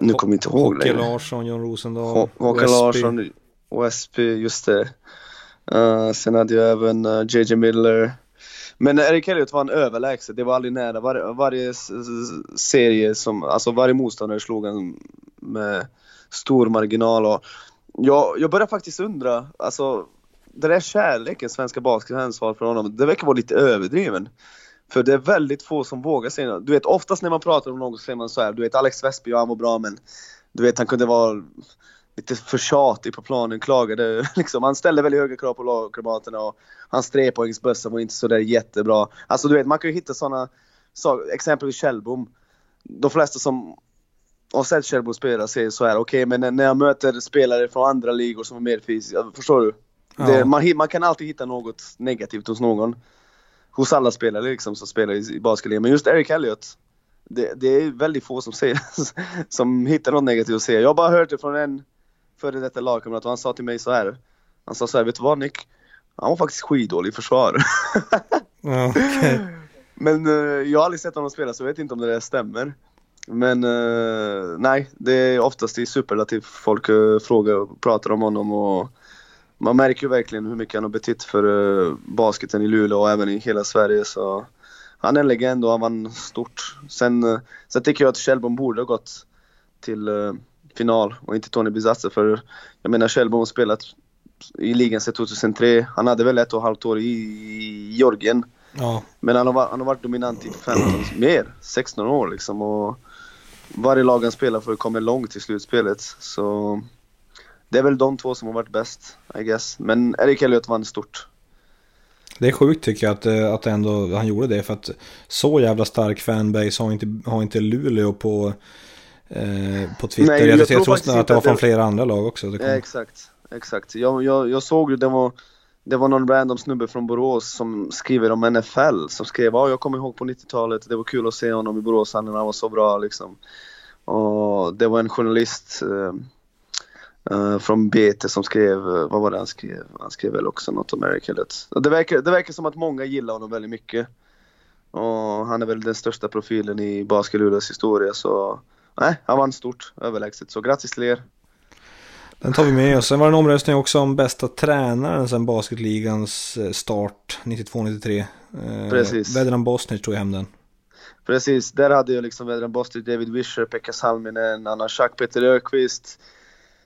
eh, nu kommer jag inte ihåg Håke längre. Larsson, John Rosendahl. Hå- Håkan Westby. Larsson, OSP, just det. Uh, sen hade jag även uh, JJ Miller. Men Eric Elliott var en överlägset, det var aldrig nära. Var, varje serie, som, alltså varje motståndare slog han med stor marginal. Och jag, jag börjar faktiskt undra, alltså den där kärleken svenska basketfans har för honom, det verkar vara lite överdriven. För det är väldigt få som vågar säga något. Du vet oftast när man pratar om någon så säger man så här, du vet Alex Westby, ja, han var bra men du vet han kunde vara lite för tjatig på planen, klagade [laughs] liksom. Han ställde väldigt höga krav på lagkamraterna och hans trepoängsbössa var inte sådär jättebra. Alltså du vet, man kan ju hitta sådana saker, exempelvis Kjellbom. De flesta som har sett Kjellbom spela säger så här, okej okay, men när jag möter spelare från andra ligor som är mer fysiska, förstår du? Ja. Det, man, man, kan alltid hitta något negativt hos någon. Hos alla spelare liksom som spelar i, i basketligan. Men just Eric Elliott, det, det, är väldigt få som säger [laughs] som hittar något negativt att säga. Jag har bara hört det från en före detta lagkamrat och han sa till mig så här. Han sa så här, vet du vad Nick? Han var faktiskt skitdålig i försvar. [laughs] okay. Men uh, jag har aldrig sett honom spela så jag vet inte om det där stämmer. Men uh, nej, det är oftast i superlativ folk uh, frågar och pratar om honom och man märker ju verkligen hur mycket han har betytt för uh, basketen i Luleå och även i hela Sverige så han är en legend och han vann stort. Sen, uh, sen tycker jag att Kjellbom borde ha gått till final och inte Tony Bizazze för jag menar Kjellbom har spelat i ligan sedan 2003. Han hade väl ett och ett halvt år i Georgien. Ja. Men han har, han har varit dominant i 15, [clears throat] mer, 16 år liksom. Och varje lag han spelar för kommer långt i slutspelet. Så det är väl de två som har varit bäst, I guess. Men Erik Elliot vann stort. Det är sjukt tycker jag att, eh, att ändå han gjorde det. För att så jävla stark fanbase har inte, har inte Luleå på, eh, på Twitter. Nej, jag, jag, tror, tror att det var från det... flera andra lag också. Ja, exakt, exakt. Jag, jag, jag såg ju, det var det var någon random snubbe från Borås som skriver om NFL, som skrev ja, jag kommer ihåg på 90-talet, det var kul att se honom i Borås, han var så bra liksom. Och det var en journalist uh, uh, från BT som skrev, uh, vad var det han skrev? Han skrev väl också något om Eric Elliott. Det verkar, det verkar som att många gillar honom väldigt mycket. Och han är väl den största profilen i Baskeludas historia så nej, han vann stort, överlägset. Så grattis till er! Den tar vi med oss. Sen var det en omröstning också om bästa tränaren sen basketligans eh, start 92-93. Eh, Precis. Vedran Bosnic tog hem den. Precis, där hade jag liksom Vedran Bosnic, David Wisher, Pekka Salminen, Anna Schack, Peter Ökvist.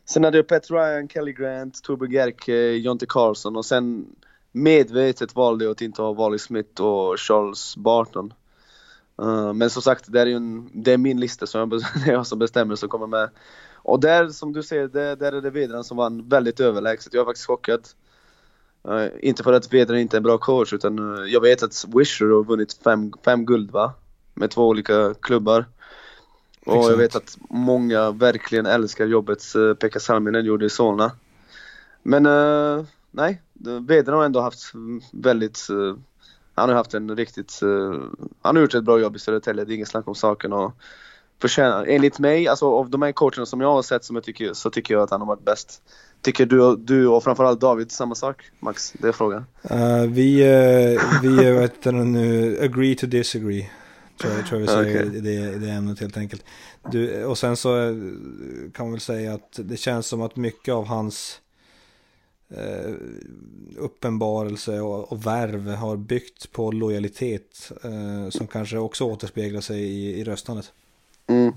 Sen hade jag Pat Ryan, Kelly Grant, Torbjörn Gerke, Jonte Karlsson och sen medvetet valde jag att inte ha Wally Smith och Charles Barton. Uh, men som sagt, det är, en, det är min lista som jag, [laughs] det är jag som bestämmer som kommer med. Och där som du ser, det, där är det Vedran som vann väldigt överlägset. Jag är faktiskt chockad. Uh, eh, inte för att Vedran inte är en bra coach utan uh, jag vet att Wisher har vunnit fem, fem guld va? Med två olika klubbar. Och Exakt. jag vet att många verkligen älskar jobbet uh, Pekka Salminen gjorde i Solna. Men uh, nej, Vedran har ändå haft väldigt han har haft en riktigt, han har gjort ett bra jobb i Södertälje, det är inget snack om saken. Och förtjänar, enligt mig, alltså av de här coacherna som jag har sett som jag tycker, så tycker jag att han har varit bäst. Tycker du, du och framförallt David samma sak, Max? Det är frågan. Uh, vi, uh, vi vet nu, agree to disagree. Tror jag, tror jag vi säger okay. i, det, i det ämnet helt enkelt. Du, och sen så eh, kan man väl säga att det känns som att mycket av hans eh, uppenbarelse och, och värv har byggt på lojalitet eh, som kanske också återspeglar sig i, i röstandet. Mm.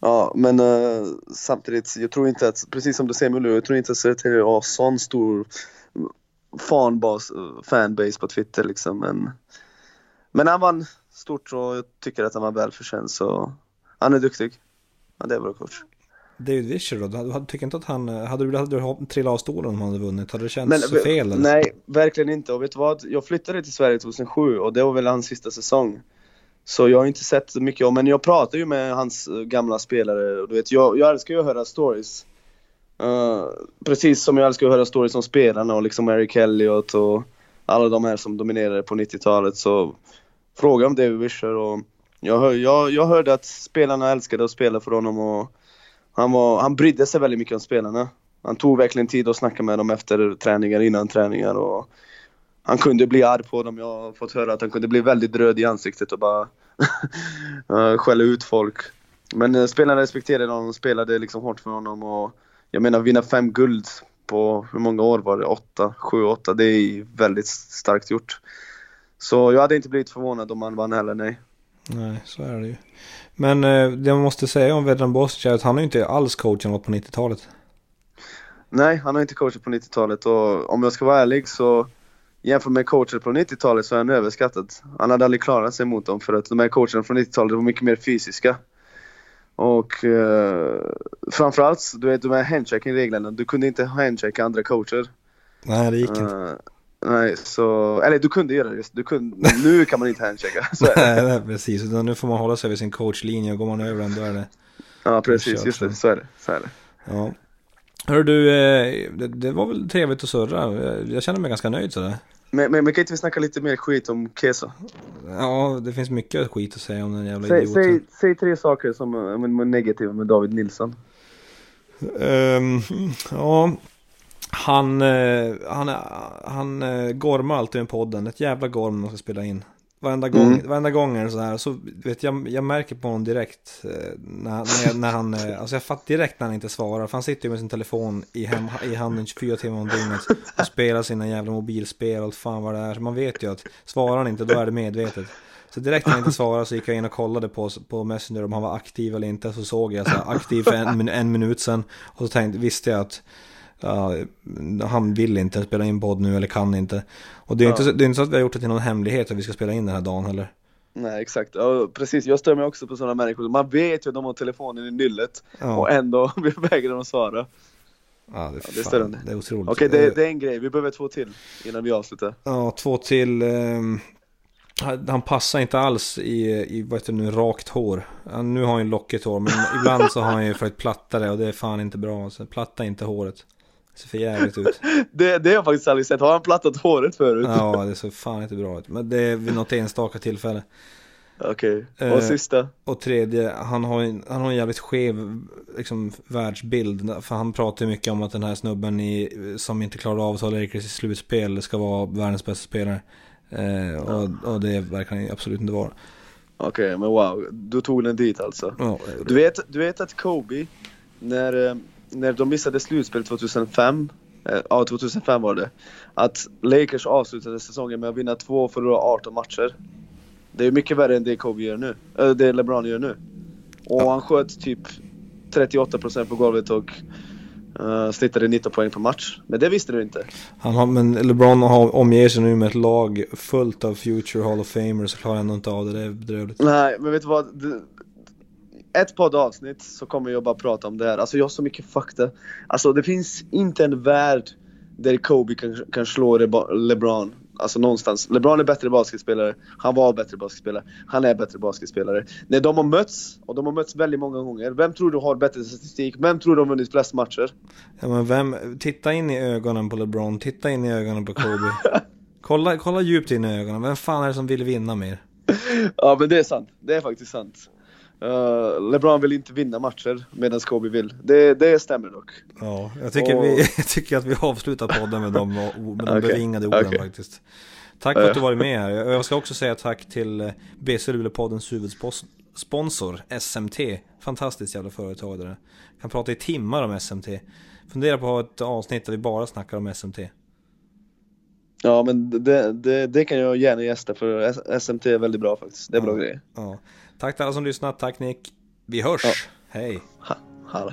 Ja, men uh, samtidigt, jag tror inte att, precis som du säger Mulle, jag tror inte att Södertälje har sån stor fanbas, fanbase på Twitter liksom. Men, men han vann stort och jag tycker att han var välförtjänt så han är duktig. Han är bra coach. David Vischer då? Du hade, tycker inte att han, hade du, trillat av stolen om han hade vunnit? Hade det känts men, fel? Eller? Nej, verkligen inte. Och vet du vad? Jag flyttade till Sverige 2007 och det var väl hans sista säsong. Så jag har inte sett så mycket om, men jag pratar ju med hans eh, gamla spelare. Du vet, jag, jag älskar ju att höra stories. Uh, precis som jag älskar att höra stories om spelarna och liksom Eric Elliott och alla de här som dominerade på 90-talet. Så fråga om David Wisher och jag, hör, jag, jag hörde att spelarna älskade att spela för honom och han, var, han brydde sig väldigt mycket om spelarna. Han tog verkligen tid att snacka med dem efter träningar, innan träningar och han kunde bli arg på dem. Jag har fått höra att han kunde bli väldigt röd i ansiktet och bara [laughs] eh, skälla ut folk. Men eh, spelarna respekterade honom, spelade liksom hårt för honom och jag menar vinna fem guld på, hur många år var det? Åtta? Sju, åtta? Det är väldigt starkt gjort. Så jag hade inte blivit förvånad om han vann heller, nej. Nej, så är det ju. Men eh, det man måste säga om Vedran Bosic är att han har inte alls coachat på 90-talet. Nej, han har inte coachat på 90-talet och om jag ska vara ärlig så jämfört med coacher på 90-talet så är han överskattad. Han hade aldrig klarat sig mot dem för att de här coacherna från 90-talet var mycket mer fysiska. Och uh, framförallt, du vet de här handchecking-reglerna. Du kunde inte handchecka andra coacher. Nej, det gick inte. Uh, nej, så... Eller du kunde göra det. Du kunde, nu kan man inte handchecka. [laughs] nej, nej, precis. Utan nu får man hålla sig vid sin coachlinje och går man över den då är det... Ja, precis. Just det. Så är det. Så är det. Ja. Hör du, eh, det, det, var väl trevligt att surra. Jag känner mig ganska nöjd sådär. Men, men, men kan inte vi snacka lite mer skit om Kesa? Ja, det finns mycket skit att säga om den jävla säg, idioten. Säg, säg tre saker som är negativa med David Nilsson. Um, ja, han, uh, han, han uh, gormar alltid med podden. Ett jävla gorm man ska spela in. Varenda gång, mm. varenda gång är det så här. Så vet jag, jag märker på honom direkt. Eh, när, när, när han, eh, alltså jag fattar direkt när han inte svarar. För han sitter ju med sin telefon i, hem, i handen 24 timmar om dygnet. Och spelar sina jävla mobilspel och allt fan vad det är. Så man vet ju att svarar han inte då är det medvetet. Så direkt när han inte svarade så gick jag in och kollade på, på Messenger om han var aktiv eller inte. Så såg jag så här, aktiv för en, en minut sedan. Och så tänkte, visste jag att ja, han vill inte spela in podd nu eller kan inte. Och det är, ja. inte, det är inte så att vi har gjort det till någon hemlighet att vi ska spela in den här dagen heller. Nej exakt, ja, precis. Jag stör mig också på sådana människor. Man vet ju att de har telefonen i nyllet ja. och ändå [laughs] vägrar de svara. Ja, det, ja, det är. Det är otroligt. Okej, det, det, är en grej. Vi behöver två till innan vi avslutar. Ja, två till. Um, han passar inte alls i, i vad heter det nu, rakt hår. nu har han ju lockigt hår, men [laughs] ibland så har han ju för ett plattare och det är fan inte bra. Alltså, platta inte håret. Det ser för jävligt ut. [laughs] det, det har jag faktiskt aldrig sett. Har han plattat håret förut? ja, det ser fan inte bra ut. Men det är vid något enstaka tillfälle. Okej, okay. och eh, sista? Och tredje, han har, en, han har en jävligt skev liksom, världsbild. För han pratar ju mycket om att den här snubben i, som inte klarar av att ta Lakers i slutspel ska vara världens bästa spelare. Eh, och, och det verkar han absolut inte vara. Okej, okay, men wow. Du tog den dit alltså. Ja, du, vet, du vet att Kobe, när eh, när de missade slutspel 2005, eh, ja 2005 var det, att Lakers avslutade säsongen med att vinna två och förlora 18 matcher. Det är mycket värre än det Kobe gör nu, äh, det LeBron gör nu. Och han sköt typ 38% på golvet och uh, snittade 19 poäng per match. Men det visste du inte. Han har, men LeBron har omger sig nu med ett lag fullt av future Hall of Famers och klarar ändå inte av det. Det är bedrövligt. Nej, men vet du vad? Ett poddavsnitt så kommer jag bara prata om det här. Alltså jag har så mycket fakta. Alltså det finns inte en värld där Kobe kan, kan slå LeBron. Alltså någonstans. LeBron är bättre basketspelare. Han var bättre basketspelare. Han är bättre basketspelare. När de har mötts, och de har mötts väldigt många gånger. Vem tror du har bättre statistik? Vem tror du har vunnit flest matcher? Ja men vem, titta in i ögonen på LeBron. Titta in i ögonen på Kobe. [laughs] kolla, kolla djupt in i ögonen. Vem fan är det som vill vinna mer? ja men det är sant. Det är faktiskt sant. Uh, LeBron vill inte vinna matcher medan Kobe vill. Det, det stämmer dock. Ja, jag tycker, och... vi, [laughs] jag tycker att vi avslutar podden med de, med de [laughs] okay. bevingade orden okay. faktiskt. Tack för att du varit med här. Jag ska också säga tack till eh, BC Luleå-poddens huvudsponsor SMT. Fantastiskt jävla företag där. Kan prata i timmar om SMT. Fundera på att ha ett avsnitt där vi bara snackar om SMT. Ja men det, det, det kan jag gärna gästa för SMT är väldigt bra faktiskt. Det är bra grejer. Ja. Tack till alla som lyssnat, tack Nick. Vi hörs. Ja. Hej. Ha, hallå.